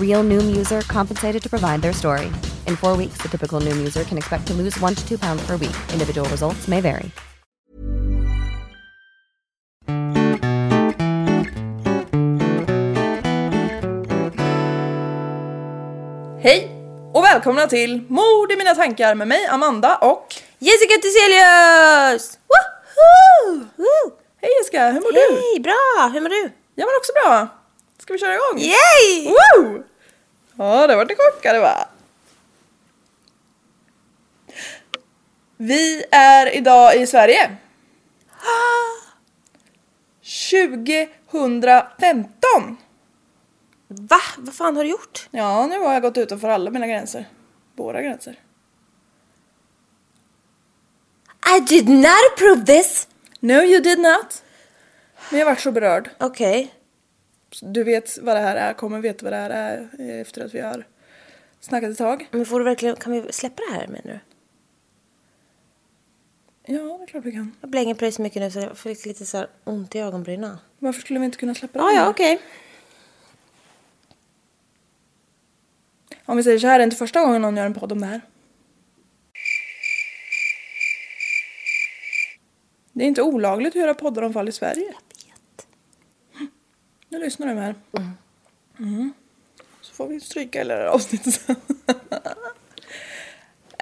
Real Noom user compensated to provide their story. In four weeks, the typical Noom user can expect to lose one to two pounds per week. Individual results may vary. Hej och välkomna till Mord i mina tankar med mig Amanda och Jessica Thyselius! Woho! Woo! Hej Jessica, hur mår du? Hej, bra! Hur mår du? Jag mår också bra. Ska vi köra igång? Yay! Woo! Ja, det var det chockade va? Vi är idag i Sverige. 2015! Va? Vad fan har du gjort? Ja, nu har jag gått utanför alla mina gränser. Våra gränser. I did not approve this! No, you did not. Men jag vart så berörd. Okej. Du vet vad det här är, kommer veta vad det här är efter att vi har snackat ett tag. Men får du verkligen, kan vi släppa det här med nu? Ja, det är klart vi kan. Jag blänger på dig så mycket nu så jag fick lite så här ont i ögonbrynen. Varför skulle vi inte kunna släppa det? Här? ja, okej. Om vi säger så här, det är inte första gången någon gör en podd om det här. Det är inte olagligt att göra poddar om fall i Sverige. Nu lyssnar du med här. Mm. Så får vi stryka hela det här avsnittet sen.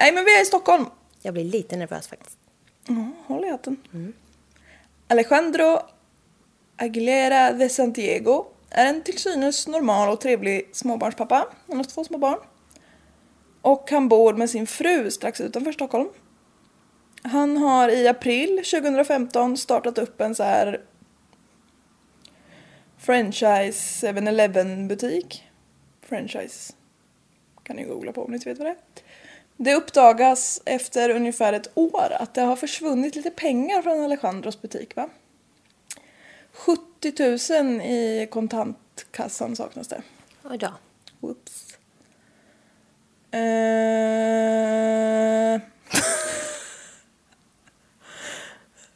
Nej men vi är i Stockholm. Jag blir lite nervös faktiskt. Ja, håll i hatten. Alejandro Aguilera de Santiago är en till synes normal och trevlig småbarnspappa. Han har två små barn. Och han bor med sin fru strax utanför Stockholm. Han har i april 2015 startat upp en så här franchise 7-Eleven butik. Franchise kan ni googla på om ni inte vet vad det är. Det uppdagas efter ungefär ett år att det har försvunnit lite pengar från Alejandros butik va? 70 000 i kontantkassan saknas det. Oj då. Whoops. Eh...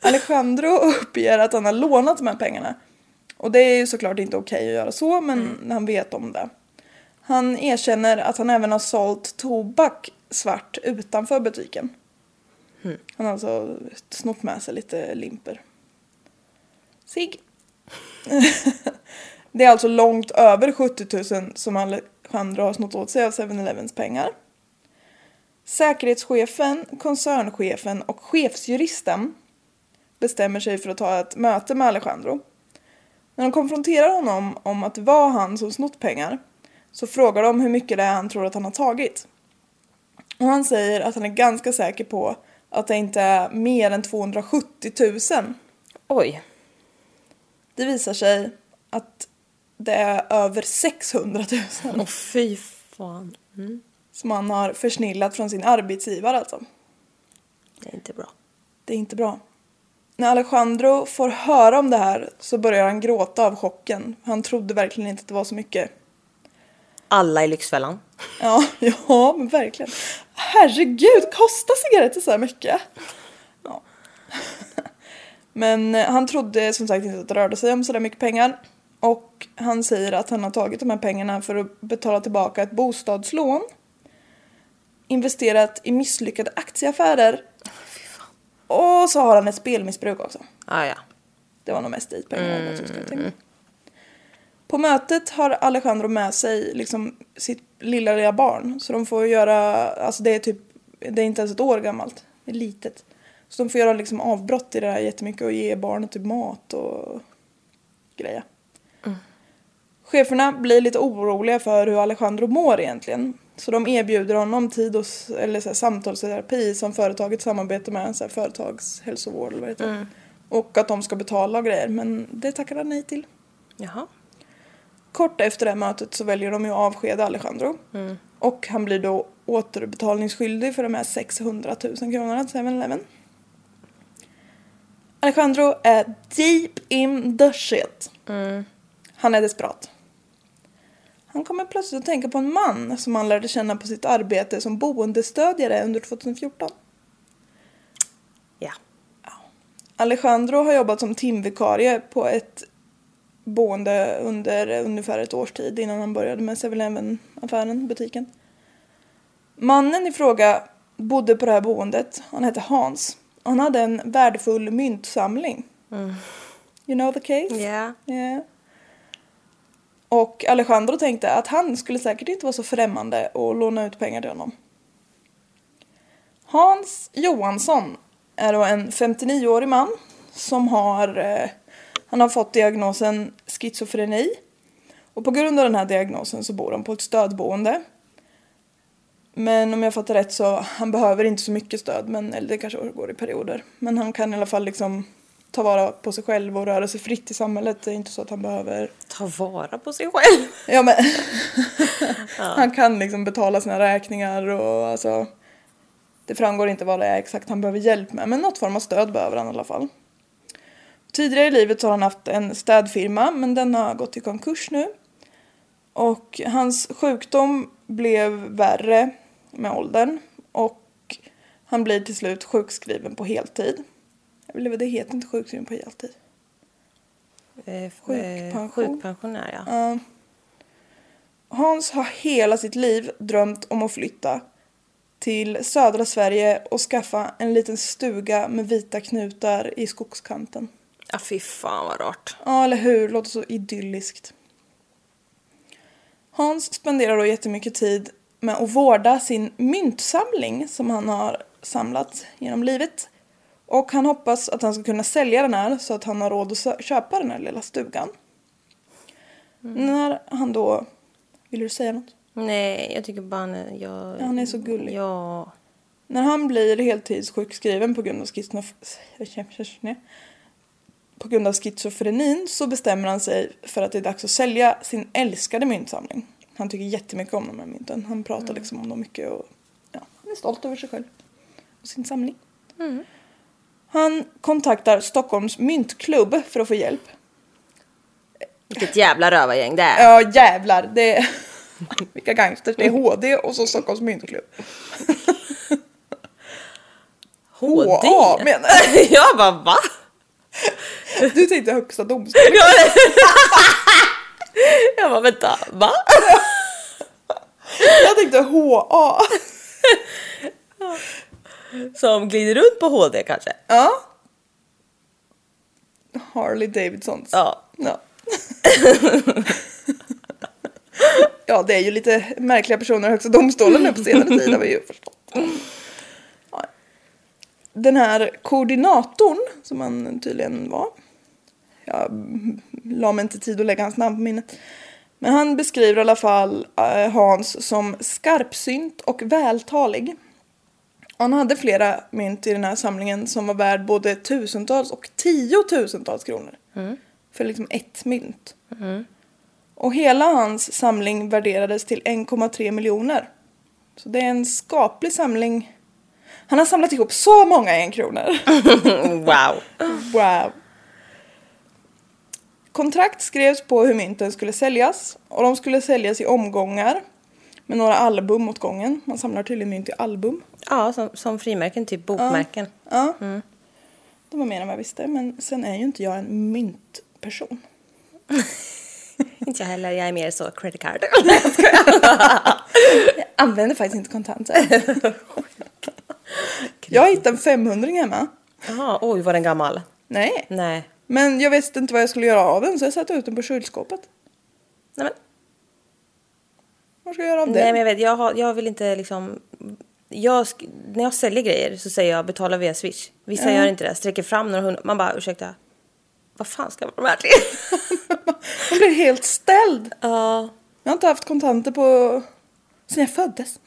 Alejandro uppger att han har lånat de här pengarna. Och det är ju såklart inte okej att göra så, men han vet om det. Han erkänner att han även har sålt tobak svart utanför butiken. Han har alltså snott med sig lite limper. Sig. det är alltså långt över 70 000 som Alejandro har snott åt sig av 7-Elevens pengar. Säkerhetschefen, koncernchefen och chefsjuristen bestämmer sig för att ta ett möte med Alejandro. När de konfronterar honom om att det var han som snott pengar så frågar de hur mycket det är han tror att han har tagit. Och han säger att han är ganska säker på att det inte är mer än 270 000. Oj. Det visar sig att det är över 600 000 Åh fy fan. som han har försnillat från sin arbetsgivare alltså. Det är inte bra. Det är inte bra. När Alejandro får höra om det här så börjar han gråta av chocken. Han trodde verkligen inte att det var så mycket. Alla i Lyxfällan. Ja, ja men verkligen. Herregud, kostar cigaretter så här mycket? Ja. Men eh, han trodde som sagt inte att det rörde sig om sådär mycket pengar. Och han säger att han har tagit de här pengarna för att betala tillbaka ett bostadslån. Investerat i misslyckade aktieaffärer. Och så har han ett spelmissbruk också. Ah, ja. Det var nog mest dit pengarna mm. skulle tänka. På mötet har Alejandro med sig liksom sitt lilla, lilla barn. Så de får göra, alltså det är typ, det är inte ens ett år gammalt. Det är litet. Så de får göra liksom avbrott i det här jättemycket och ge barnet typ mat och grejer. Mm. Cheferna blir lite oroliga för hur Alejandro mår egentligen. Så de erbjuder honom tid och, eller så här, samtalsterapi som företaget samarbetar med, så här, företagshälsovård eller vad heter. Mm. Och att de ska betala och grejer, men det tackar han nej till. Jaha. Kort efter det här mötet så väljer de ju att avskeda Alejandro. Mm. Och han blir då återbetalningsskyldig för de här 600 000 kronorna till 7-Eleven. Alejandro är deep in the shit. Mm. Han är desperat. Han kommer plötsligt att tänka på en man som han lärde känna på sitt arbete som boendestödjare under 2014. Ja. ja. Alejandro har jobbat som timvikarie på ett boende under ungefär ett års tid innan han började med 7-Eleven-affären, butiken. Mannen i fråga bodde på det här boendet. Han hette Hans. Han hade en värdefull myntsamling. Mm. You know the case? Yeah. yeah. Och Alejandro tänkte att han skulle säkert inte vara så främmande och låna ut pengar till honom. Hans Johansson är då en 59-årig man som har, eh, han har fått diagnosen schizofreni. Och på grund av den här diagnosen så bor han på ett stödboende. Men om jag fattar rätt så han behöver inte så mycket stöd, men, eller det kanske går i perioder. Men han kan i alla fall liksom ta vara på sig själv och röra sig fritt i samhället. Det är inte så att han behöver... Ta vara på sig själv? Ja men han kan liksom betala sina räkningar och alltså det framgår inte vad det är exakt han behöver hjälp med men något form av stöd behöver han i alla fall. Tidigare i livet så har han haft en städfirma men den har gått i konkurs nu. Och hans sjukdom blev värre med åldern och han blir till slut sjukskriven på heltid. Eller det heter inte sjukskriven på heltid. Eh, Sjukpension. Sjukpensionär, ja. Hans har hela sitt liv drömt om att flytta till södra Sverige och skaffa en liten stuga med vita knutar i skogskanten. Ja, fy fan vad rart. Ja, eller hur? Låter så idylliskt. Hans spenderar då jättemycket tid med att vårda sin myntsamling som han har samlat genom livet. Och han hoppas att han ska kunna sälja den här så att han har råd att köpa den här lilla stugan. Mm. När han då... Vill du säga något? Nej, jag tycker bara är... Jag... Ja, han är så gullig. Ja. När han blir heltidssjukskriven på grund av schizofreni på grund av schizofrenin så bestämmer han sig för att det är dags att sälja sin älskade myntsamling. Han tycker jättemycket om de här mynten. Han pratar mm. liksom om dem mycket och ja, han är stolt över sig själv och sin samling. Mm. Han kontaktar Stockholms myntklubb för att få hjälp. Vilket jävla rövargäng det är. Ja jävlar. Det är... Vilka gangsters. Det är HD och så Stockholms myntklubb. HD? HA menar jag. jag bara va? Du tänkte högsta domstolen. jag bara vänta, va? jag tänkte HA. Som glider runt på HD kanske? Ja. Harley Davidsons. Ja. Ja. ja, det är ju lite märkliga personer i Högsta domstolen nu på senare tid har vi ju förstått. Ja. Den här koordinatorn, som han tydligen var. Jag la mig inte tid att lägga hans namn på minnet. Men han beskriver i alla fall eh, Hans som skarpsynt och vältalig. Han hade flera mynt i den här samlingen som var värd både tusentals och tiotusentals kronor. Mm. För liksom ett mynt. Mm. Och hela hans samling värderades till 1,3 miljoner. Så det är en skaplig samling. Han har samlat ihop så många enkronor. wow. wow. Kontrakt skrevs på hur mynten skulle säljas och de skulle säljas i omgångar med några album åt gången. Man samlar tydligen mynt i album. Ja, som, som frimärken, typ bokmärken. Ja. ja. Mm. Det var mer än vad jag visste. Men sen är ju inte jag en myntperson. Inte jag heller, jag är mer så credit card. Jag använder faktiskt inte kontanter. jag hittade en 500 hemma. Jaha, oj var den gammal. Nej. Nej. Men jag visste inte vad jag skulle göra av den så jag satte ut den på kylskåpet. Nej men, Vad ska jag göra av nej, den? men jag vet, jag, har, jag vill inte liksom... Jag, när jag säljer grejer så säger jag betala via swish. Vissa gör inte det, sträcker fram några hundra. Man bara ursäkta. Vad fan ska de här till? Jag blir helt ställd. Ja. Jag har inte haft kontanter på... sen jag föddes.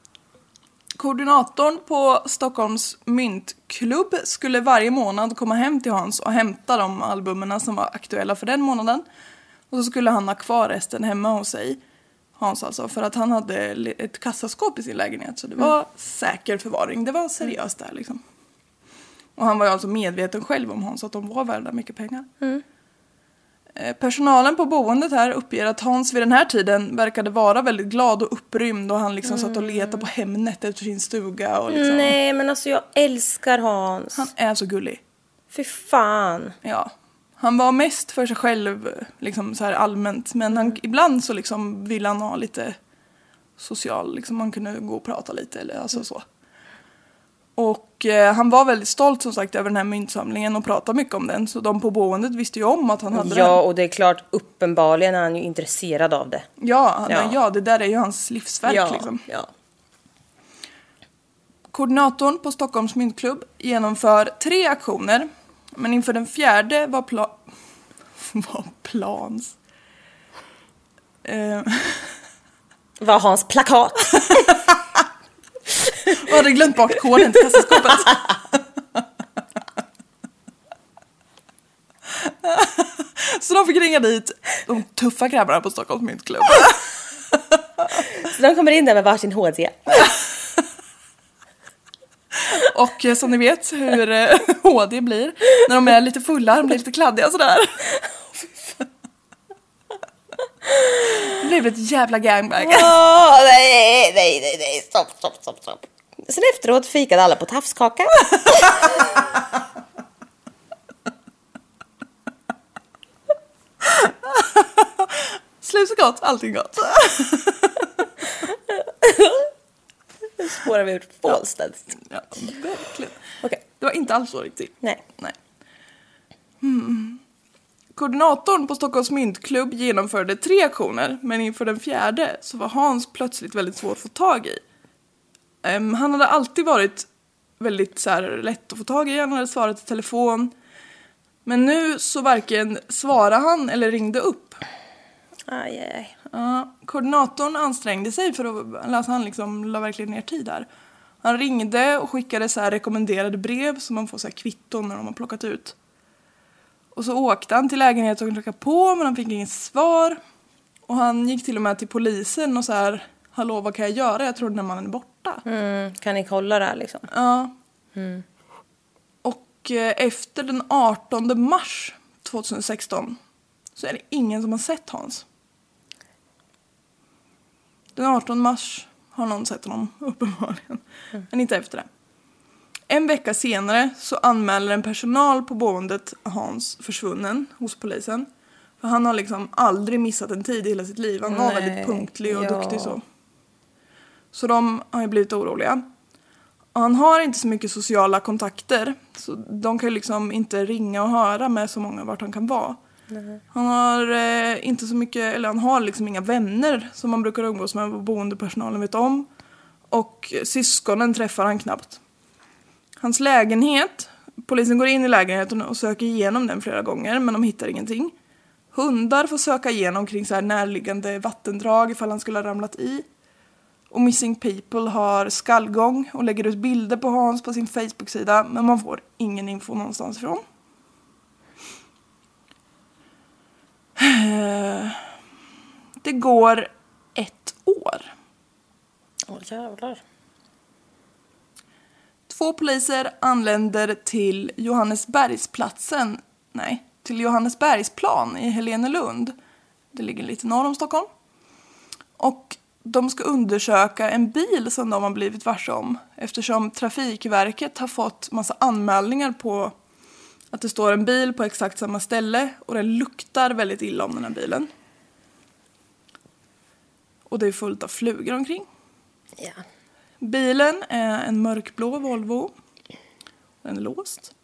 Koordinatorn på Stockholms myntklubb skulle varje månad komma hem till Hans och hämta de albumen som var aktuella för den månaden. Och så skulle han ha kvar resten hemma hos sig. Hans alltså, för att han hade ett kassaskåp i sin lägenhet så det var säker förvaring. Det var seriöst där liksom. Och han var ju alltså medveten själv om Hans att de var värda mycket pengar. Eh, Personalen på boendet här uppger att Hans vid den här tiden verkade vara väldigt glad och upprymd och han liksom satt och letade på Hemnet efter sin stuga och liksom. Nej men alltså jag älskar Hans. Han är så gullig. Fy fan. Ja. Han var mest för sig själv liksom så här allmänt men han, ibland så liksom ville han ha lite social, liksom man kunde gå och prata lite eller alltså så. Och eh, han var väldigt stolt som sagt över den här myntsamlingen och pratade mycket om den så de på boendet visste ju om att han hade den. Ja och det är klart uppenbarligen är han ju intresserad av det. Ja, han, ja. Ja. det där är ju hans livsverk liksom. ja. Koordinatorn på Stockholms myntklubb genomför tre aktioner. Men inför den fjärde var, pla- var plans. Eh, Var Hans plakat. jag hade glömt bort koden till kassaskåpet. Så de fick ringa dit de tuffa grabbarna på Stockholms myntklubb. Så de kommer in där med varsin HD. Och eh, som ni vet hur eh, HD blir när de är lite fulla, de blir lite kladdiga sådär. Det blev ett jävla gangbang. Åh, nej, nej, nej, nej, stopp, stopp, stopp, stopp. Sen efteråt fikade alla på tafskaka. Slut så gott, allting gott. Nu spårar vi ut fullständigt. Ja, verkligen. Okej. Det var inte alls så riktigt. Nej. Nej. Hmm. Koordinatorn på Stockholms myntklubb genomförde tre aktioner men inför den fjärde så var Hans plötsligt väldigt svår att få tag i. Ehm, han hade alltid varit väldigt så här, lätt att få tag i, han hade svarat i telefon. Men nu så varken svarade han eller ringde upp. Aj, aj, aj. Ja, koordinatorn ansträngde sig för att, alltså han liksom la verkligen ner tid där. Han ringde och skickade så här rekommenderade brev som man får så här kvitton när de har plockat ut. Och så åkte han till lägenheten och knackade på men han fick inget svar. Och han gick till och med till polisen och så här Hallå vad kan jag göra? Jag tror den här mannen är borta. Mm, kan ni kolla det här liksom? Ja. Och eh, efter den 18 mars 2016 så är det ingen som har sett Hans. Den 18 mars har någon sett honom uppenbarligen. Men inte efter det. En vecka senare så anmäler en personal på boendet Hans försvunnen hos polisen. För han har liksom aldrig missat en tid i hela sitt liv. Han var Nej, väldigt punktlig och ja. duktig så. Så de har ju blivit oroliga. Och han har inte så mycket sociala kontakter. Så de kan ju liksom inte ringa och höra med så många vart han kan vara. Han har eh, inte så mycket, eller han har liksom inga vänner som man brukar umgås med vad boendepersonalen vet om. Och syskonen träffar han knappt. Hans lägenhet, polisen går in i lägenheten och söker igenom den flera gånger men de hittar ingenting. Hundar får söka igenom kring så här närliggande vattendrag ifall han skulle ha ramlat i. Och Missing People har skallgång och lägger ut bilder på Hans på sin Facebook-sida men man får ingen info någonstans ifrån. Eh, det går ett år. Åh jävlar. Två poliser anländer till Johannesbergsplatsen, nej, till Johannesbergsplan i Helenelund. Det ligger lite norr om Stockholm. Och de ska undersöka en bil som de har blivit varse om eftersom Trafikverket har fått massa anmälningar på att det står en bil på exakt samma ställe och det luktar väldigt illa om den här bilen. Och det är fullt av flugor omkring. Ja. Bilen är en mörkblå Volvo. Den är låst.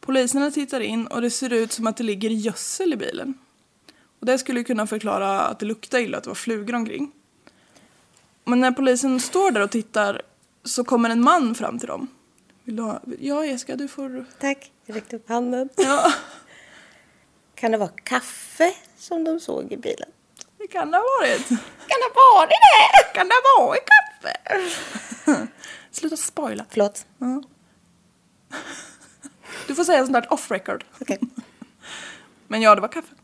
Poliserna tittar in och det ser ut som att det ligger gödsel i bilen. Och det skulle kunna förklara att det luktar illa, att det var flugor omkring. Men när polisen står där och tittar så kommer en man fram till dem. Vill du ha? Ja, Jessica, du får... Tack, jag räckte upp handen. Ja, Kan det vara kaffe som de såg i bilen? det kan det ha varit. Kan det vara det? Kan det ha varit kaffe? Sluta spoila. Förlåt. Du får säga sånt där off record. Okej. Men ja, det var kaffe.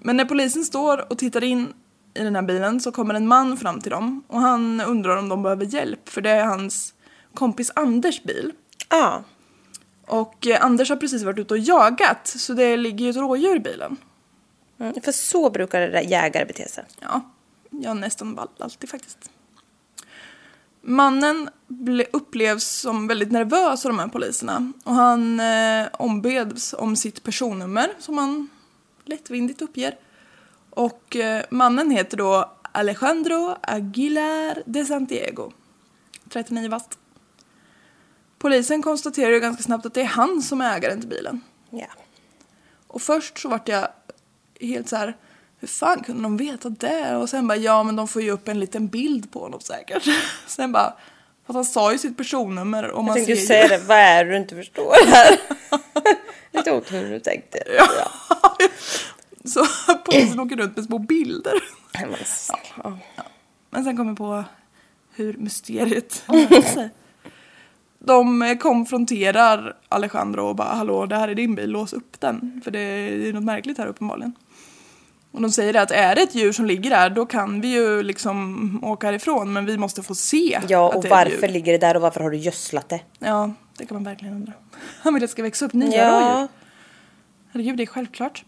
Men när polisen står och tittar in i den här bilen så kommer en man fram till dem och han undrar om de behöver hjälp för det är hans kompis Anders bil. Ja. Och eh, Anders har precis varit ute och jagat så det ligger ju ett rådjur i bilen. Mm. För så brukar jägare bete sig. Ja, ja nästan all- alltid faktiskt. Mannen upplevs som väldigt nervös av de här poliserna och han eh, ombeds om sitt personnummer som han lättvindigt uppger. Och eh, mannen heter då Alejandro Aguilar de Santiago. 39 bast. Polisen konstaterar ju ganska snabbt att det är han som är ägaren till bilen. Ja. Och först så vart jag helt så här, hur fan kunde de veta det? Och sen bara, ja men de får ju upp en liten bild på honom säkert. Sen bara, fast han sa ju sitt personnummer och Jag man ser ju säga det, vad är det du inte förstår här? Lite otur du tänkte. Ja. Så polisen åker runt med små bilder. Ja. Men, ja. Men sen kom jag på hur mysteriet sig. De konfronterar Alejandro och bara hallå det här är din bil, lås upp den. För det är något märkligt här uppenbarligen. Och de säger att är det ett djur som ligger där då kan vi ju liksom åka härifrån men vi måste få se ja, att och det är varför djur. ligger det där och varför har du gödslat det? Ja, det kan man verkligen undra. Han vill att det ska växa upp nya Ja. rådjur. Herregud, det är självklart.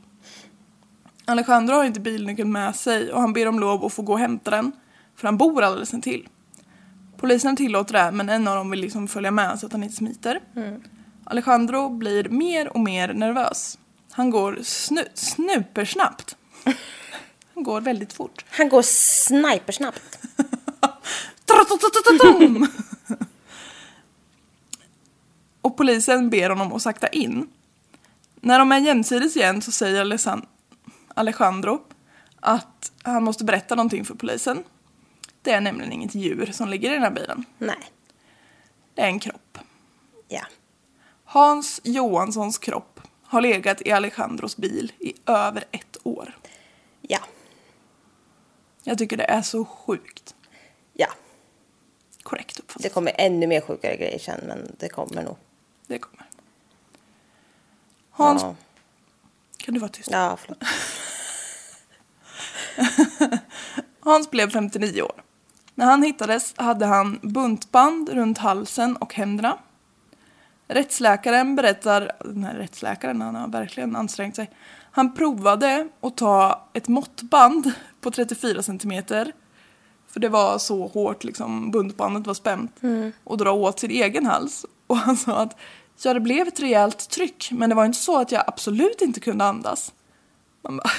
Alejandro har inte bilnyckeln med sig och han ber om lov att få gå och hämta den. För han bor alldeles intill. Polisen tillåter det men en av dem vill liksom följa med så att han inte smiter. Alejandro blir mer och mer nervös. Han går snu- snupersnabbt. Han går väldigt fort. Han går snipersnabbt. Och polisen ber honom att sakta in. När de är jämsides igen så säger Alesan- Alejandro att han måste berätta någonting för polisen. Det är nämligen inget djur som ligger i den här bilen. Nej. Det är en kropp. Ja. Hans Johanssons kropp har legat i Alejandros bil i över ett år. Ja. Jag tycker det är så sjukt. Ja. Korrekt uppfattat. Det kommer ännu mer sjukare grejer sen, men det kommer nog. Det kommer. Hans, Ja, kan du vara tyst? ja förlåt. Hans blev 59 år. När han hittades hade han buntband runt halsen och händerna. Rättsläkaren berättar, den här rättsläkaren han har verkligen ansträngt sig. Han provade att ta ett måttband på 34 centimeter. För det var så hårt liksom, buntbandet var spänt. Och dra åt sin egen hals. Och han sa att ja det blev ett rejält tryck men det var inte så att jag absolut inte kunde andas. Man bara,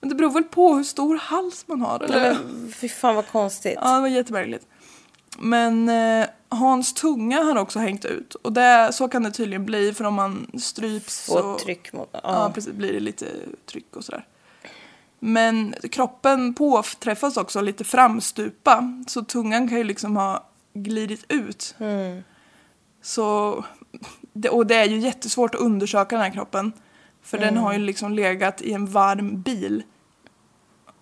men det beror väl på hur stor hals man har eller? Nej, men fy fan vad konstigt. Ja, det var jättemärkligt. Men eh, Hans tunga har också hängt ut. Och det, så kan det tydligen bli för om man stryps Få så tryck mot... Ja. ja, precis, blir det lite tryck och sådär. Men kroppen påträffas också lite framstupa. Så tungan kan ju liksom ha glidit ut. Mm. Så, och det är ju jättesvårt att undersöka den här kroppen. För den har ju liksom legat i en varm bil.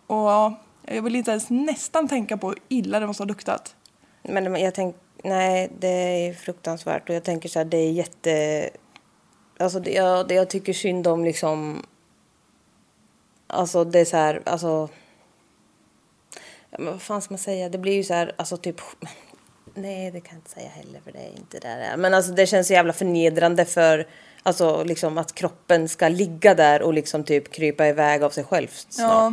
Och ja, jag vill inte ens nästan tänka på hur illa det måste ha luktat. Men jag tänker, nej det är fruktansvärt och jag tänker så här, det är jätte... Alltså det, jag, det jag tycker synd om liksom... Alltså det är så här, alltså... Men vad fan ska man säga? Det blir ju så här, alltså typ... Nej, det kan jag inte säga heller för det är inte där det är. Men alltså det känns så jävla förnedrande för... Alltså liksom att kroppen ska ligga där och liksom typ krypa iväg av sig själv snart. Ja,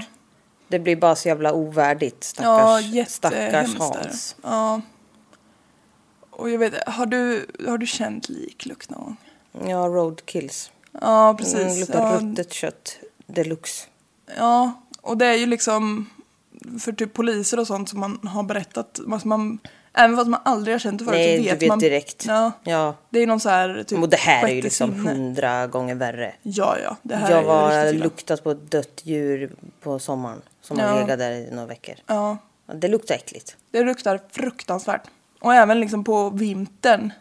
Det blir bara så jävla ovärdigt. Ja, Stackars, stackars är det. Hans. Ja. Och jag vet har du, har du känt liklukt någon gång? Ja, roadkills. Ja, Mm, precis. luktar Ja, ruttet kött deluxe. ja, och det är ju liksom för typ poliser och sånt som man har berättat. Alltså man, även fast man aldrig har känt det förut Nej, så du vet vet man. direkt. Ja, Ja. det är någon så här typ Och det här är ju liksom hundra gånger värre. Ja, ja. Det här Jag illa. luktat på ett dött djur på sommaren som Ja. har legat där i några veckor. Ja, Ja, Det luktar äckligt. det luktar fruktansvärt. Och även liksom på vintern.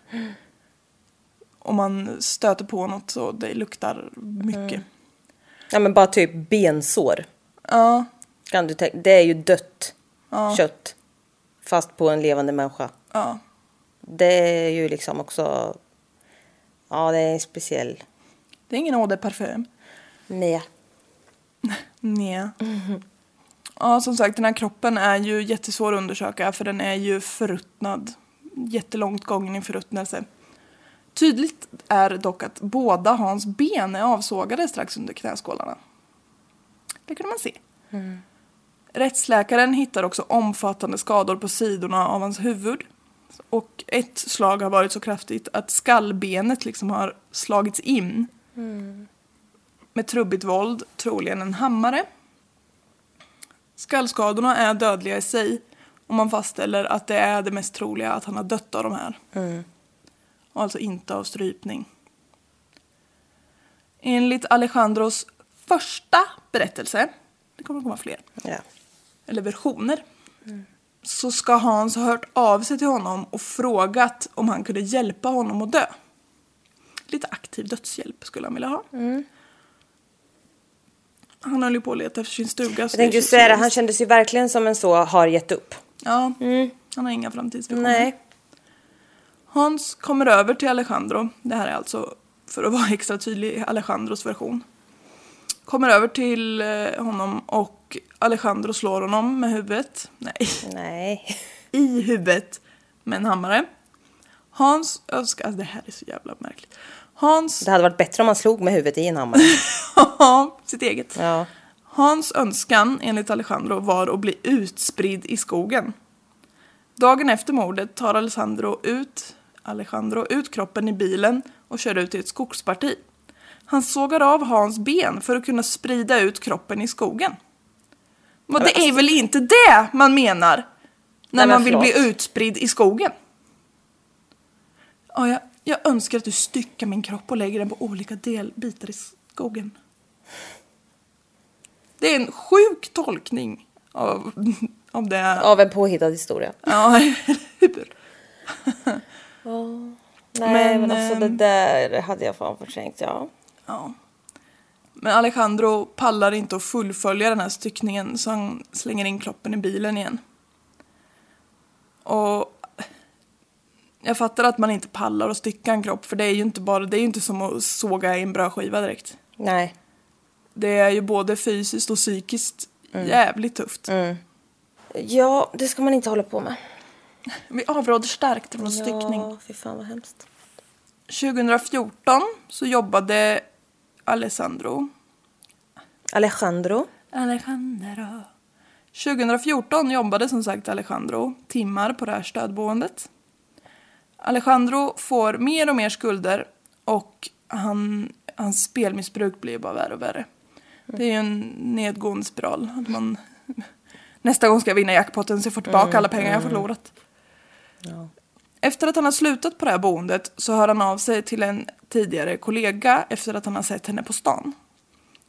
Om man stöter på något så det luktar mycket. Mm. Ja men bara typ bensår. Ja, Kan du tänka? Det är ju dött kött. Fast på en levande människa. ja. Det är ju liksom också... Ja det är en speciell... Det är ingen eau de parfum. Nej. Nej. Ja, som sagt, den här kroppen är ju jättesvår att undersöka för den är ju förruttnad. Jättelångt gången i förruttnelse. Tydligt är dock att båda Hans ben är avsågade strax under knäskålarna. Det kunde man se. Rättsläkaren hittar också omfattande skador på sidorna av hans huvud. Och ett slag har varit så kraftigt att skallbenet liksom har slagits in. Med trubbigt våld, troligen en hammare. Skallskadorna är dödliga i sig och man fastställer att det är det mest troliga att han har dött av de här. Och alltså inte av strypning. Enligt Alejandros första berättelse, det kommer att komma fler, Ja. Eller versioner, så ska Hans ha hört av sig till honom och frågat om han kunde hjälpa honom att dö. Lite aktiv dödshjälp skulle han vilja ha. Han höll ju på att leta efter sin stuga. Jag tänkte säga det, han kändes ju verkligen som en så har gett upp. Ja, han har inga framtidsvisioner. Nej. Hans kommer över till Alejandro. Det här är alltså, för att vara extra tydlig, Alejandros version. Kommer över till eh, honom och Alejandro slår honom med huvudet. Nej, Nej. i huvudet med en hammare. Hans önskar, alltså det här är så jävla märkligt. Hans, Det hade varit bättre om man slog med huvudet i en hammare. sitt eget. Ja. Hans önskan, enligt Alejandro, var att bli utspridd i skogen. Dagen efter mordet tar Alessandro ut, Alejandro ut kroppen i bilen och kör ut till ett skogsparti. Han sågar av Hans ben för att kunna sprida ut kroppen i skogen. Men det är väl inte det man menar när Nej, men man vill bli förlåt. utspridd i skogen? Ja, jag, jag önskar att du styckar min kropp och lägger den på olika delbitar i skogen. Det är en sjuk tolkning av, av det. Av en påhittad historia. Ja, eller hur? Nej Men, men, alltså det ehm, där hade jag fan förträngt, ja. Ja. Men Alejandro pallar inte att fullfölja den här styckningen så han slänger in kroppen i bilen igen. Och jag fattar att man inte pallar att stycka en kropp för det är ju inte bara, det är ju inte som att såga i en brödskiva direkt. Nej. Det är ju både fysiskt och psykiskt jävligt tufft. Ja, det ska man inte hålla på med. Vi avråder starkt från styckning. Ja, fy fan vad hemskt. 2014 så jobbade Alessandro Alejandro. Alejandro. 2014 jobbade som sagt Alejandro timmar på det här stödboendet. Alejandro får mer och mer skulder och han, hans spelmissbruk blir bara värre och värre. Det är ju en nedgående spiral. Att man, nästa gång ska jag vinna jackpotten så jag får tillbaka alla pengar jag har förlorat. Efter att han har slutat på det här boendet så hör han av sig till en tidigare kollega efter att han har sett henne på stan.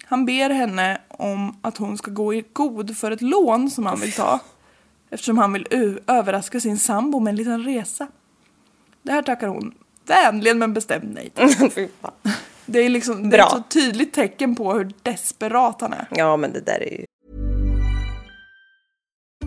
Han ber henne om att hon ska gå i god för ett lån som han vill ta. Eftersom han vill överraska sin sambo med en liten resa. Det här tackar hon vänligen men bestämt nej till. Det är liksom det är ett så tydligt tecken på hur desperat han är. Ja, men det där är ju...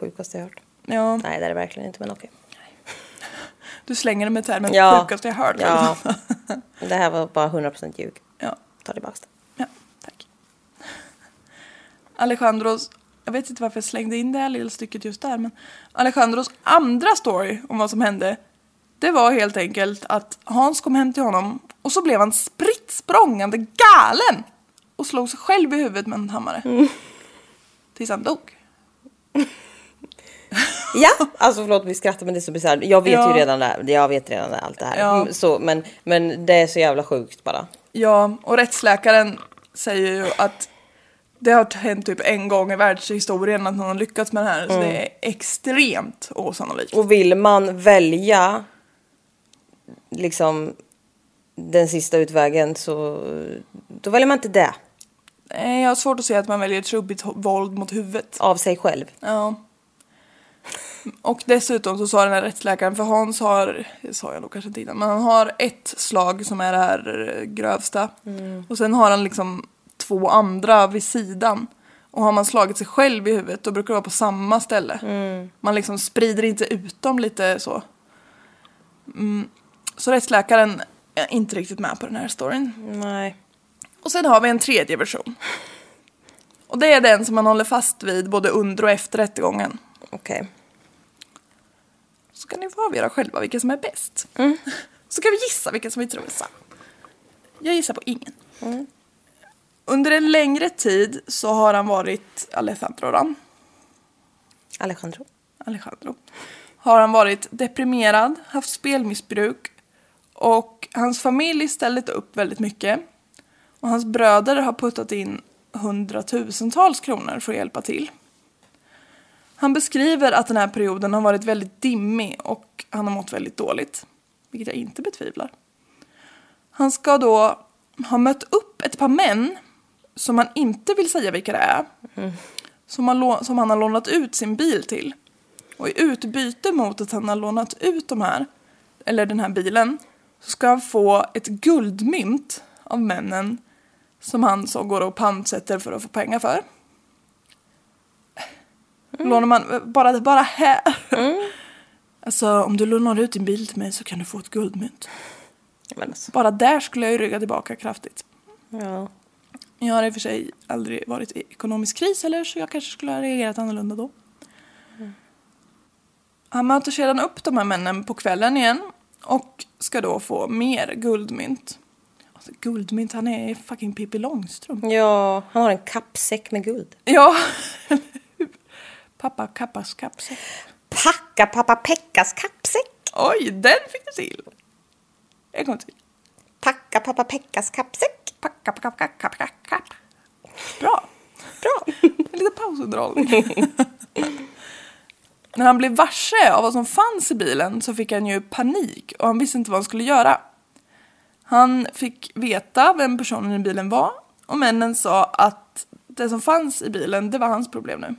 Sjukaste jag hört. Ja, Nej, det är det verkligen inte, men okej. du slänger det med termen Ja. sjukaste jag hört. Ja, det här var bara 100% ljug. ja. Ta tillbaka det. Ja, tack. Alejandros, jag vet inte varför jag slängde in det här lilla stycket just där, men Alejandros andra story om vad som hände, det var helt enkelt att Hans kom hem till honom och så blev han spritt språngande galen och slog sig själv i huvudet med en hammare. Tills han dog. Ja, alltså förlåt vi skrattar men det är så bisarrt. Jag vet Ja. ju redan det. Jag vet redan allt det här. Ja. Mm, Så, men, men det är så jävla sjukt bara. Ja, och rättsläkaren säger ju att det har hänt typ en gång i världshistorien att någon har lyckats med det här, så det är extremt osannolikt. Och vill man välja liksom den sista utvägen så då väljer man inte det Nej, Jag har svårt att se att man väljer trubbigt våld mot huvudet. av sig själv. Ja. Och dessutom så sa den här rättsläkaren, för Hans har, det sa jag nog kanske inte innan, men han har ett slag som är det här grövsta. Och sen har han liksom två andra vid sidan. Och har man slagit sig själv i huvudet då brukar det vara på samma ställe. Man liksom sprider inte ut dem lite så. Mm. Så rättsläkaren är inte riktigt med på den här storyn. Nej. Och sen har vi en tredje version. Och det är den som man håller fast vid både under och efter rättegången. Okej. Så kan ni få avgöra själva vilka som är bäst. Så kan vi gissa vilka som vi tror är sann. Jag gissar på ingen. Under en längre tid så har han varit Alejandro då. Alejandro. Alejandro. Har han varit deprimerad, haft spelmissbruk och hans familj ställt upp väldigt mycket. Och hans bröder har puttat in hundratusentals kronor för att hjälpa till. Han beskriver att den här perioden har varit väldigt dimmig och han har mått väldigt dåligt. Vilket jag inte betvivlar. Han ska då ha mött upp ett par män som han inte vill säga vilka det är. Som, han som han har lånat ut sin bil till. Och i utbyte mot att han har lånat ut de här, eller den här bilen, så ska han få ett guldmynt av männen som han så går och pantsätter för att få pengar för. Lånar man bara, bara här. Alltså om du lånar ut din bil till mig så kan du få ett guldmynt. Alltså. Bara där skulle jag ju rygga tillbaka kraftigt. Ja. Jag har i och för sig aldrig varit i ekonomisk kris eller så jag kanske skulle ha reagerat annorlunda då. Han möter sedan upp de här männen på kvällen igen och ska då få mer guldmynt. Alltså, guldmynt, han är fucking Pippi Långstrump. ja, han har en kappsäck med guld. Ja, Pappa Kappas kappsäck. Packa pappa Pekkas kappsäck. Oj, den fick du till! En gång till. Packa pappa Pekkas kappsäck. Packa, packa, packa, kapp, kapp. Bra. Bra. Lite pausunderhållning. När han blev varse av vad som fanns i bilen så fick han ju panik och han visste inte vad han skulle göra. Han fick veta vem personen i bilen var och männen sa att det som fanns i bilen, det var hans problem nu.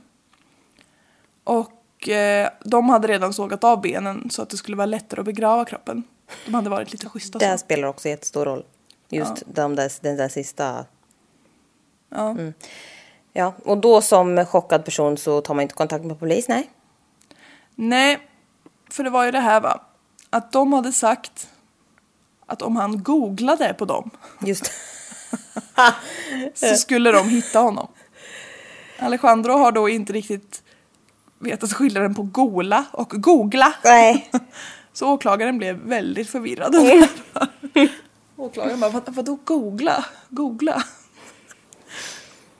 Och eh, de hade redan sågat av benen så att det skulle vara lättare att begrava kroppen. De hade varit lite schyssta Det här så. spelar också jättestor roll. Just de där, den där sista. Ja. Ja, och då som chockad person så tar man inte kontakt med polis, nej. Nej, för det var ju det här va. Att de hade sagt att om han googlade på dem Just så skulle de hitta honom. Alejandro har då inte riktigt vetat skillnaden på gola och googla. Nej. Så åklagaren blev väldigt förvirrad. åklagaren bara, vad, vadå googla? Googla?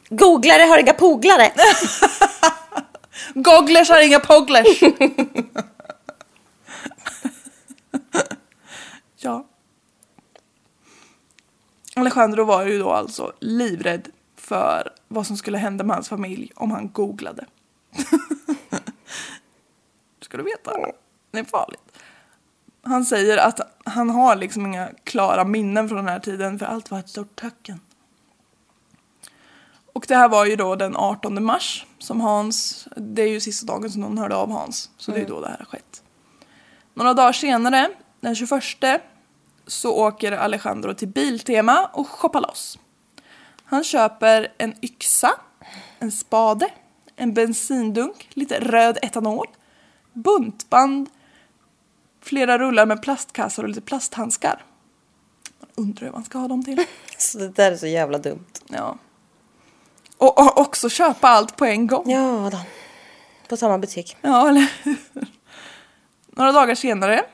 Googlare har inga poglare. Gogglers har inga pogglers! ja. Alejandro var ju då alltså livrädd för vad som skulle hända med hans familj om han googlade. Ska du veta. Det är farligt. Han säger att han har liksom inga klara minnen från den här tiden för allt var ett stort töcken. Och det här var ju då den 18 mars som Hans, det är ju sista dagen som någon hörde av Hans. Så det är då det här har skett. Några dagar senare, den 21, så åker Alejandro till Biltema och shoppar loss. Han köper en yxa, en spade, en bensindunk, lite röd etanol, buntband, flera rullar med plastkassar och lite plasthandskar. Man undrar hur man ska ha dem till. Så det där är så jävla dumt. Ja. Och, och också köpa allt på en gång. Ja då. På samma butik. Ja, eller? Några dagar senare,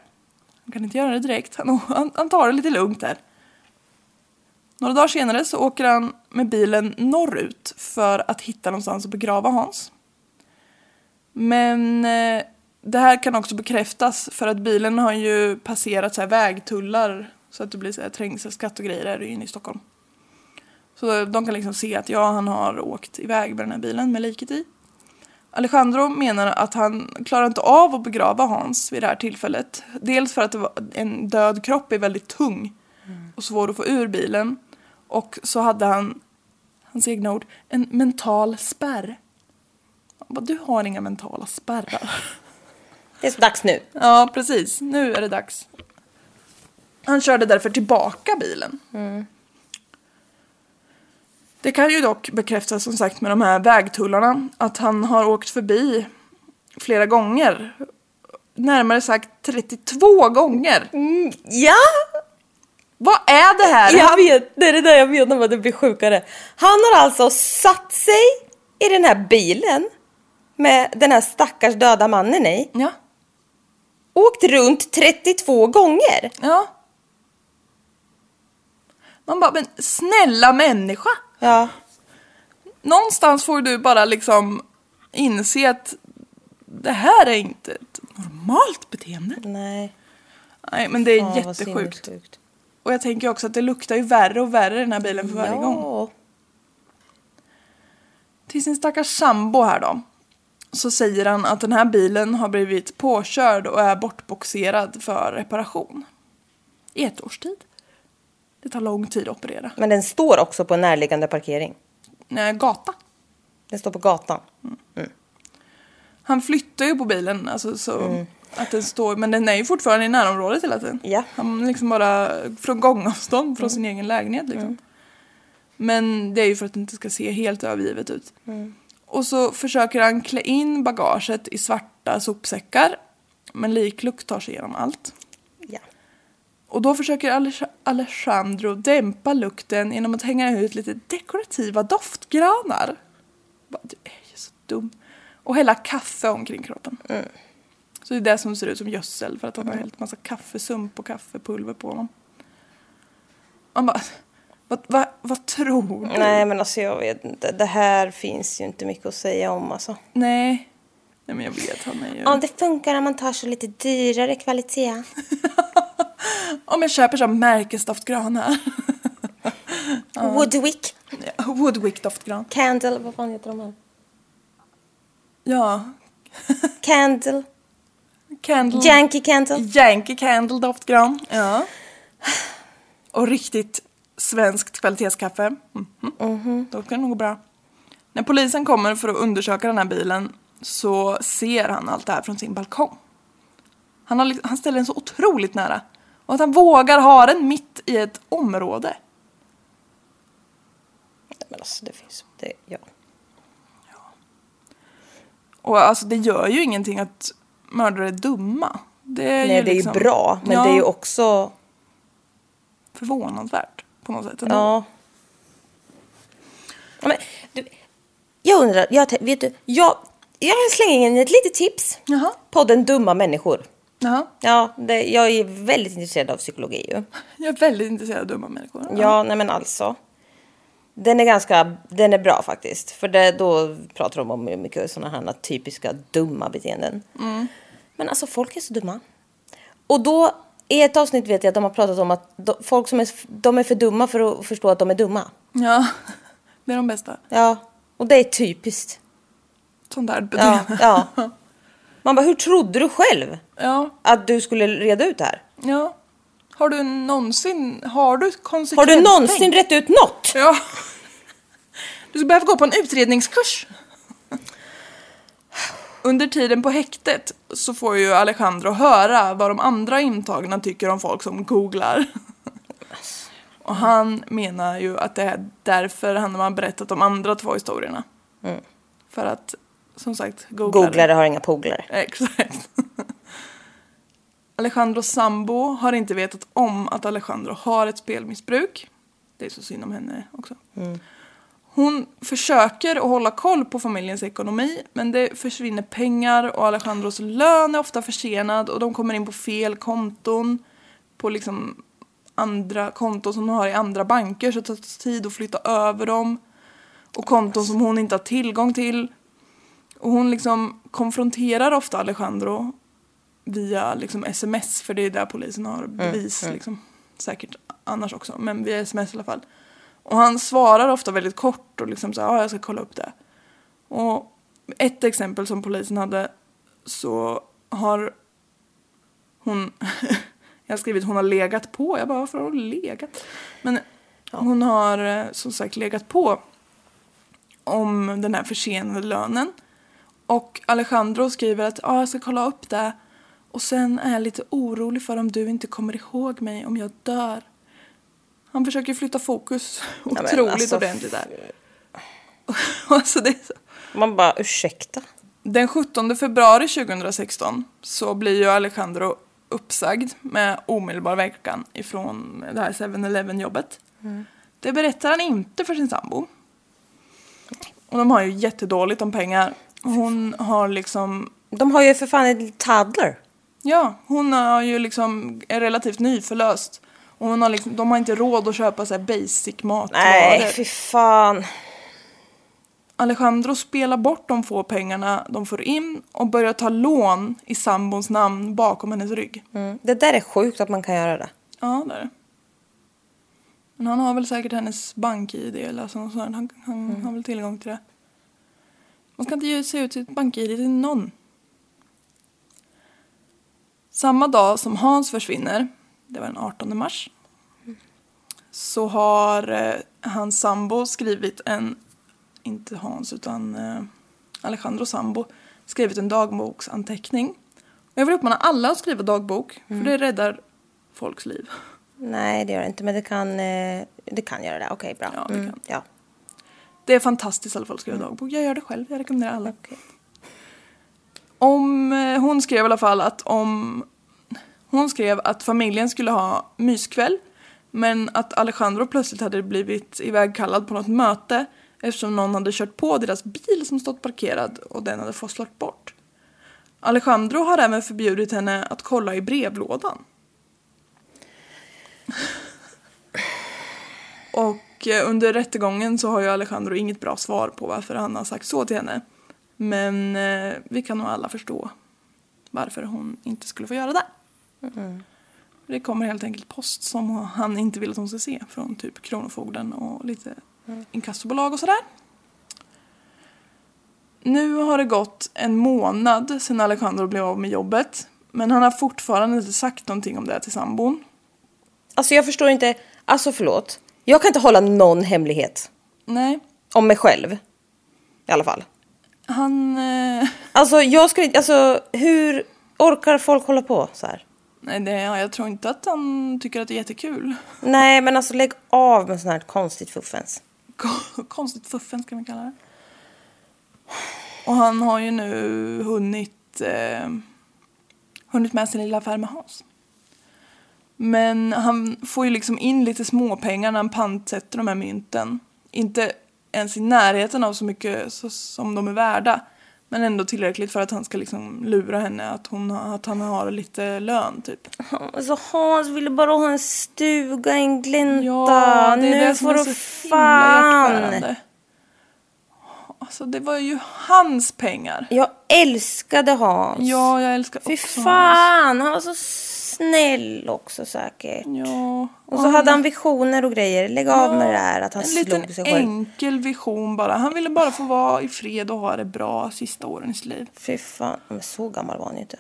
han kan inte göra det direkt, han, han, han tar det lite lugnt där. Några dagar senare så åker han med bilen norrut för att hitta någonstans att begrava Hans. Men eh, det här kan också bekräftas för att bilen har ju passerat så vägtullar så att det blir så här trängselskatt och grejer inne i Stockholm. Så de kan liksom se att ja, han har åkt iväg med den här bilen med liket i. Alejandro menar att han klarar inte av att begrava Hans vid det här tillfället. Dels för att en död kropp är väldigt tung och svår att få ur bilen. Och så hade han, hans egna ord, en mental spärr. Han bara, du har inga mentala spärrar. Det är så dags nu. Ja, precis. Nu är det dags. Han körde därför tillbaka bilen. Det kan ju dock bekräftas som sagt med de här vägtullarna att han har åkt förbi flera gånger. Närmare sagt 32 gånger. Ja! Vad är det här? Jag vet, det är det där jag menar med att det blir sjukare. Han har alltså satt sig i den här bilen med den här stackars döda mannen i. Ja. Åkt runt 32 gånger. Ja. Man bara, men snälla människa. Ja. Någonstans får du bara liksom inse att det här är inte ett normalt beteende. Nej. Nej, men det är Fan, jättesjukt. Och jag tänker också att det luktar ju värre och värre i den här bilen för varje gång. Ja. Till sin stackars sambo här då. Så säger han att den här bilen har blivit påkörd och är bortboxerad för reparation. I ett års tid. Det tar lång tid att operera. Men den står också på en närliggande parkering. Nej, gata. Den står på gatan. Han flyttar ju på bilen, alltså så att den står, men den är ju fortfarande i närområdet hela tiden. Ja. Han liksom bara från gångavstånd från sin egen lägenhet liksom. Men det är ju för att det inte ska se helt övergivet ut. Och så försöker han klä in bagaget i svarta sopsäckar. Men liklukt tar sig igenom allt. Ja. Och då försöker Alej- Alejandro dämpa lukten genom att hänga ut lite dekorativa doftgranar. Du är ju så dum. Och hälla kaffe omkring kroppen. Så det är det som ser ut som gödsel för att han har hällt massa kaffesump och kaffepulver på honom. Man bara, vad, vad, vad tror du? Nej men alltså jag vet inte. Det här finns ju inte mycket att säga om alltså. Nej. Nej men jag vet, han är ju... Om det funkar om man tar så lite dyrare kvalitet. Om jag köper sån märkesdoftgranar. Woodwick. Woodwick doftgran. Candle. Vad fan heter de här? Ja. Candle. Candle. Yankee Candle. Yankee Candle doftgran. Ja. Och riktigt svenskt kvalitetskaffe. Mhm. Då kan det nog gå bra. När polisen kommer för att undersöka den här bilen så ser han allt det här från sin balkong. Han, har, han ställer den så otroligt nära. Och att han vågar ha den mitt i ett område. Men alltså det finns. Det, ja. Och alltså det gör ju ingenting att mördare är dumma. Det är Nej ju det är liksom, ju bra. Men ja, det är ju också. förvånansvärt på något sätt. ändå. Ja. ja men, du, jag undrar. Jag, vet du, jag, jag slänger in ett litet tips. Jaha. Podden Dumma människor. Jaha. Ja, det, jag är väldigt intresserad av psykologi ju. Jag är väldigt intresserad av dumma människor. Ja, nej men alltså. Den är ganska, den är bra faktiskt. För det, då pratar de om mycket sådana här typiska dumma beteenden. Men alltså folk är så dumma. Och då I ett avsnitt vet jag att de har pratat om att de, folk som är, de är för dumma för att förstå att de är dumma. Ja, det är de bästa. Ja, och det är typiskt. Sånt där Ja, beteende. ja. Man bara, hur trodde du själv ja. att du skulle reda ut det här? ja. Har du någonsin, har du Har konsekvenstänk? du någonsin rätt ut något? Ja. Du ska behöva gå på en utredningskurs. Under tiden på häktet så får ju Alejandro höra vad de andra intagna tycker om folk som googlar. Och han menar ju att det är därför han har berättat de andra två historierna. För att, som sagt, googlare. Googlare har inga polare. Exakt. Alejandros sambo har inte vetat om att Alejandro har ett spelmissbruk. Det är så synd om henne också. Hon försöker att hålla koll på familjens ekonomi men det försvinner pengar och Alejandros lön är ofta försenad och de kommer in på fel konton. På liksom andra konton som de har i andra banker så det tar tid att flytta över dem. Och konton som hon inte har tillgång till. Och hon liksom konfronterar ofta Alejandro via liksom sms, för det är där polisen har bevis. Liksom. Säkert annars också, men via sms i alla fall. Och han svarar ofta väldigt kort och liksom så ja jag ska kolla upp det. Och ett exempel som polisen hade så har hon, jag har skrivit hon har legat på, jag bara varför har hon legat? Men hon har eh, som sagt legat på om den här försenade lönen. Och Alejandro skriver att ah, jag ska kolla upp det. Och sen är jag lite orolig för om du inte kommer ihåg mig om jag dör. Han försöker flytta fokus otroligt alltså, ordentligt där. alltså det så. Man bara, ursäkta? Den 17 februari 2016 så blir ju Alejandro uppsagd med omedelbar verkan ifrån det här 7-Eleven jobbet. Det berättar han inte för sin sambo. Och de har ju jättedåligt om pengar. Hon har liksom, De har ju för fan en toddler. ja, hon har ju liksom, är relativt nyförlöst. Och hon har liksom, de har inte råd att köpa så här basic matvaror. Nej, fy fan. Alejandro spelar bort de få pengarna de får in och börjar ta lån i sambons namn bakom hennes rygg. Mm. Det där är sjukt att man kan göra det. Ja, det är det. Men han har väl säkert hennes bank-id eller alltså sånt. Han, han har väl tillgång till det. Man ska inte ge sig ut sitt bank-id till någon. Samma dag som Hans försvinner, det var den 18 mars, så har eh, hans sambo skrivit en, inte Hans utan eh, Alejandro sambo, skrivit en dagboksanteckning. Och jag vill uppmana alla att skriva dagbok, för det räddar folks liv. Nej, det gör det inte. Men det kan, eh, det kan göra det. Okej, bra. Ja, det kan. Ja. Det är fantastiskt i alla fall att skriva dagbok. Jag gör det själv, jag rekommenderar alla. Om, eh, hon skrev i alla fall att om hon skrev att familjen skulle ha myskväll men att Alejandro plötsligt hade blivit ivägkallad på något möte eftersom någon hade kört på deras bil som stått parkerad och den hade forslat bort. Alejandro har även förbjudit henne att kolla i brevlådan. Och eh, under rättegången så har ju Alejandro inget bra svar på varför han har sagt så till henne. Men eh, vi kan nog alla förstå varför hon inte skulle få göra det. Det kommer helt enkelt post som han inte vill att hon ska se från typ Kronofogden och lite inkassobolag och sådär. Nu har det gått en månad sedan Alejandro blev av med jobbet. Men han har fortfarande inte sagt någonting om det till sambon. Alltså jag förstår inte. Alltså förlåt. Jag kan inte hålla någon hemlighet. Nej, Om mig själv. I alla fall. han... Eh, Alltså jag skulle inte, alltså hur orkar folk hålla på så här? Nej, det, ja, jag tror inte att han tycker att det är jättekul. Nej men alltså lägg av med sån här konstigt fuffens. Ko- Konstigt fuffen ska man kalla det. Och han har ju nu hunnit, eh, hunnit med sin lilla affär med Hans. Men han får ju liksom in lite småpengar när han pantsätter de här mynten. Inte ens i närheten av så mycket så, som de är värda. Men ändå tillräckligt för att han ska liksom lura henne att, hon, att han har lite lön typ. Alltså Hans ville bara ha en stuga, en glänta. Ja, det är nu det som får är du så himla fan. Alltså det var ju hans pengar. Jag älskade Hans. Ja, jag älskar Fy också Hans. fan, han var så snäll också säkert. Ja. Och så hade han visioner och grejer. Lägg av med det här att han en slog sig själv. enkel vision bara. Han ville bara få vara i fred och ha det bra sista åren i sitt liv. Fy fan, men så gammal var han ju inte.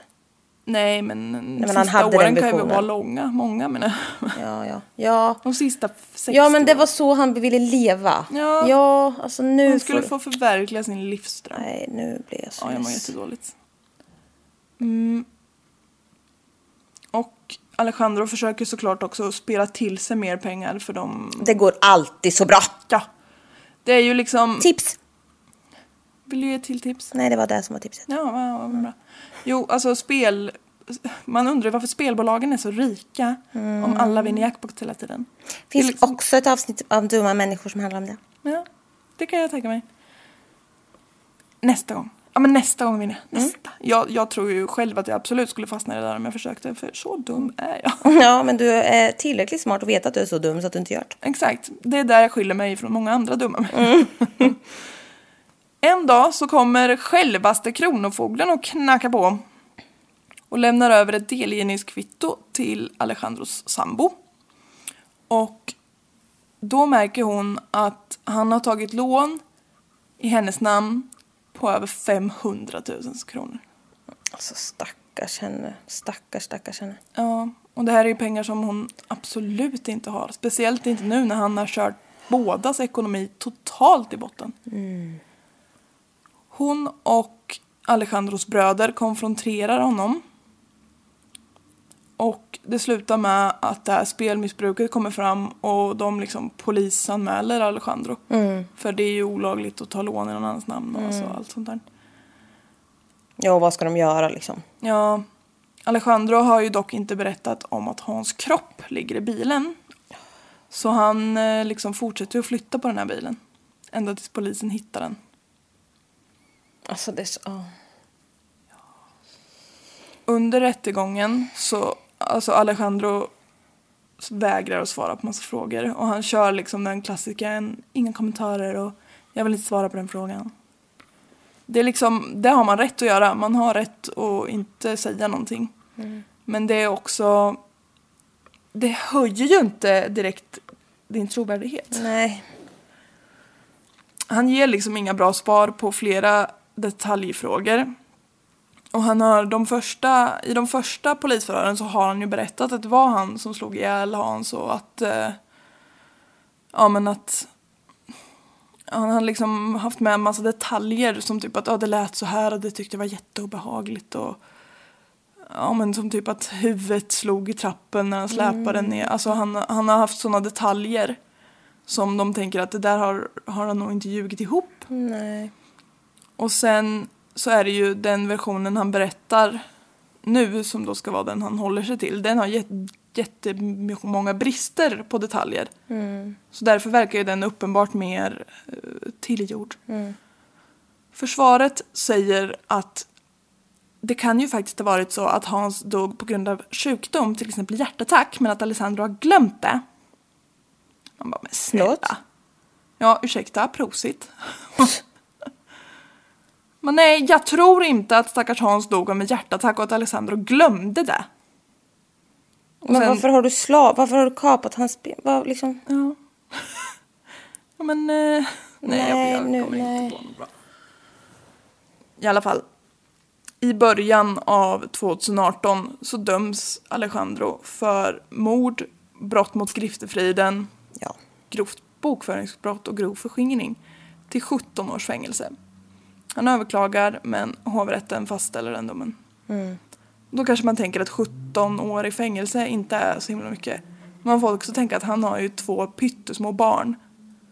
Nej men, men sista han hade åren kan ju vara långa. Många menar. Ja, ja. Ja, De sista 60 ja men det var så han ville leva. Ja. ja alltså nu Han skulle får... få förverkliga sin livsdröm. Nej, nu blir jag så Ja, jag mår jättedåligt. Mm. Alejandro försöker såklart också spela till sig mer pengar för de... Det går alltid så bra. Ja. Det är ju liksom... Tips! Vill du ge till tips? Nej, det var det som var tipset. Ja, vad, bra. Jo, alltså spel... Man undrar varför spelbolagen är så rika om alla vinner jackpot hela tiden. finns Det liksom- också ett avsnitt av Dumma människor som handlar om det. Ja, det kan jag tänka mig. Nästa gång. Ja, men nästa gång vinner jag. Nästa. Jag, jag tror ju själv att jag absolut skulle fastna i det där om jag försökte, för så dum är jag. Ja, men du är tillräckligt smart och vet att du är så dum så att du inte gör det. Exakt. Det är där jag skiljer mig från många andra dumma människor. En dag så kommer självaste Kronofogden och knackar på och lämnar över ett delgivningskvitto till Alejandros sambo. Och då märker hon att han har tagit lån i hennes namn på över 500 000 kronor. Alltså stackars henne. Stackars, stackars henne. Ja, och det här är ju pengar som hon absolut inte har. Speciellt inte nu när han har kört bådas ekonomi totalt i botten. Hon och Alejandros bröder konfronterar honom. Och det slutar med att det här spelmissbruket kommer fram och de liksom polisanmäler Alejandro. För det är ju olagligt att ta lån i någon annans namn och alltså allt sånt där. Ja, och vad ska de göra liksom? Ja, Alejandro har ju dock inte berättat om att Hans kropp ligger i bilen. Så han eh, liksom fortsätter att flytta på den här bilen. Ända tills polisen hittar den. Alltså det är så... Under rättegången så, alltså Alejandro vägrar att svara på massa frågor. Och han kör liksom den klassiken, inga kommentarer och jag vill inte svara på den frågan. Det är liksom, det har man rätt att göra. Man har rätt att inte säga någonting. Men det är också, det höjer ju inte direkt din trovärdighet. Nej. Han ger liksom inga bra svar på flera detaljfrågor. Och han har de första, i de första polisförhören så har han ju berättat att det var han som slog ihjäl Hans och att, eh, ja men att han har liksom haft med en massa detaljer som typ att ja, det lät så här och det tyckte jag var jätteobehagligt och ja men som typ att huvudet slog i trappen när han släpade ner. Alltså han, han har haft sådana detaljer som de tänker att det där har, har han nog inte ljugit ihop. Nej. Och sen så är det ju den versionen han berättar nu som då ska vara den han håller sig till. Den har jät- jättemånga brister på detaljer. Så därför verkar ju den uppenbart mer uh, tillgjord. Försvaret säger att det kan ju faktiskt ha varit så att Hans dog på grund av sjukdom, till exempel hjärtattack, men att Alessandro har glömt det. Man bara, men snälla. Ja, ursäkta, prosit. Men nej, jag tror inte att stackars Hans dog av en hjärtattack och att Alessandro glömde det. Men sen- varför har du slav? Varför har du kapat hans ben? Vad liksom? Ja. ja men, eh, nej, Nej, jag, jag nu- kommer nej. inte på något bra. I alla fall. I början av 2018 så döms Alejandro för mord, brott mot griftefriden, Ja. grovt bokföringsbrott och grov förskingring till 17 års fängelse. Han överklagar men hovrätten fastställer den domen. Då kanske man tänker att 17 år i fängelse inte är så himla mycket. Man får också tänka att han har ju två pyttesmå barn.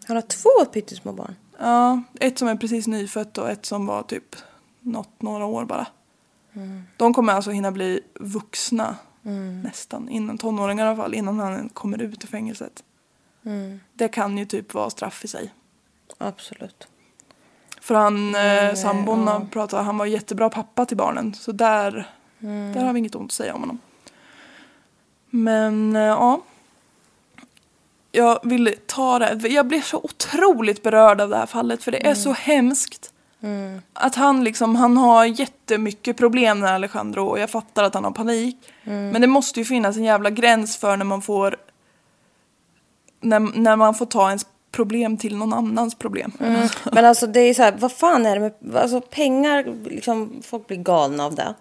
Han har två pyttesmå barn. Ja, ett som är precis nyfött och ett som var typ något, några år bara. De kommer alltså hinna bli vuxna nästan, innan tonåringar i alla fall, innan han kommer ut ur fängelset. Det kan ju typ vara straff i sig. Absolut. För han, eh, sambon har pratat, han var jättebra pappa till barnen. Så där, där har vi inget ont att säga om honom. Men eh, ja. Jag ville ta det. Jag blev så otroligt berörd av det här fallet. För det är så hemskt Att han liksom, han har jättemycket problem med Alejandro och jag fattar att han har panik. Men det måste ju finnas en jävla gräns för när man får när, när man får ta ens problem till någon annans problem. Men alltså det är så här, vad fan är det med alltså, pengar? Liksom, folk blir galna av det.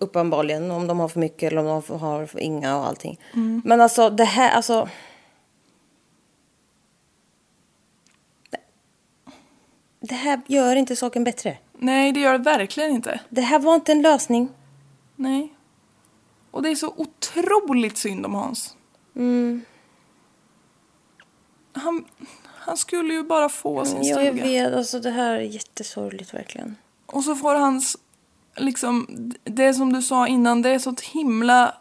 Uppenbarligen, om de har för mycket eller om de har för inga och allting. Men alltså det här, alltså. Det här gör inte saken bättre. Nej, det gör det verkligen inte. Det här var inte en lösning. Nej. Och det är så otroligt synd om Hans. Han, han skulle ju bara få sin Ja, stuga. jag vet. Alltså det här är jättesorgligt verkligen. Och så får hans, liksom, det som du sa innan, det är så ett himla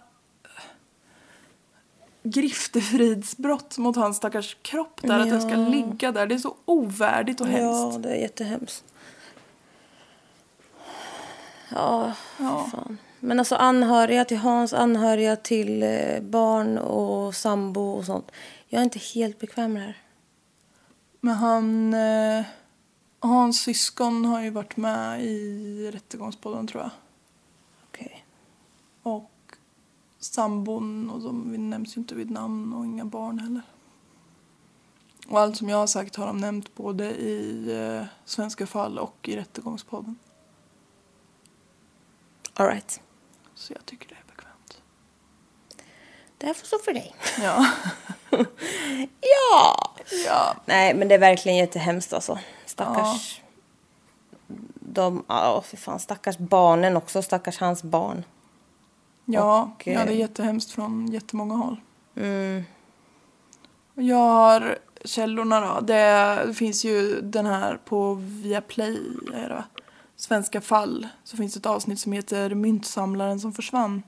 griftefridsbrott mot hans stackars kropp där, att den ska ligga där. Det är så ovärdigt och hemskt. Ja, det är jättehemskt. Ja, Ja. fan. Men alltså anhöriga till Hans, anhöriga till eh, barn och sambo och sånt. Jag är inte helt bekväm med det här. Men han, eh, hans syskon har ju varit med i Rättegångspodden tror jag. Okej. Och sambon och de nämns ju inte vid namn och inga barn heller. Och allt som jag har sagt har de nämnt både i eh, Svenska fall och i Rättegångspodden. All right. Så jag tycker det. Det här får stå för dig. Ja. Ja! ja. Nej, men det är verkligen jättehemskt alltså. Stackars... De, ja, för fan, stackars barnen också. Stackars hans barn. Ja, Och, ja, det är eh, jättehemskt från jättemånga håll. Mm. Jag har källorna då. Det finns ju den här på Viaplay, är det va? Svenska fall. Så finns ett avsnitt som heter Myntsamlaren som försvann.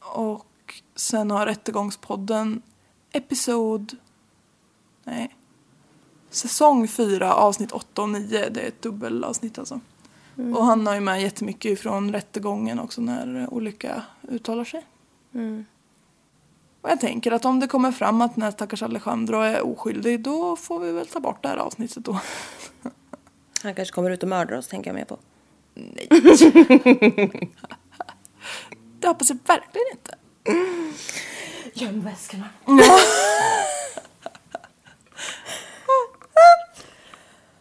Och sen har Rättegångspodden episod... Nej. Säsong 4, avsnitt 8 och 9. Det är ett dubbelavsnitt alltså. Och han har ju med jättemycket ifrån rättegången också när olika uttalar sig. Och jag tänker att om det kommer fram att den här stackars Alejandro är oskyldig då får vi väl ta bort det här avsnittet då. Han kanske kommer ut och mördar oss, tänker jag mer på. Nej. det hoppas jag verkligen inte. Göm väskorna.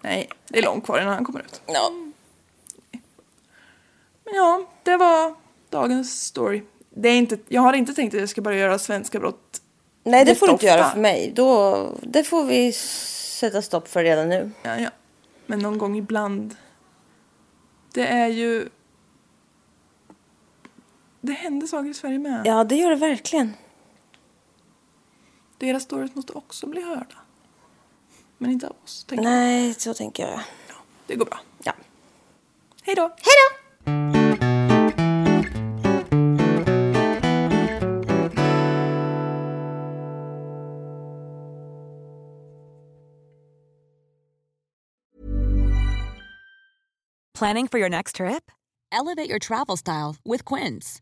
Nej, det är långt kvar innan han kommer ut. Ja. Men ja, det var dagens story. Det är inte, jag har inte tänkt att jag ska börja göra svenska brott Nej, det får du inte göra för mig. Då, det får vi sätta stopp för redan nu. Ja, ja. Men någon gång ibland. Det är ju... Det händer saker i Sverige med. Ja, det gör det verkligen. Deras stories måste också bli hörda. Men inte av oss, tänker jag. Nej, så tänker jag. Ja, det går bra. Ja. Hej då! Hej då! Planning for your next trip? Elevate your travel style with Quince.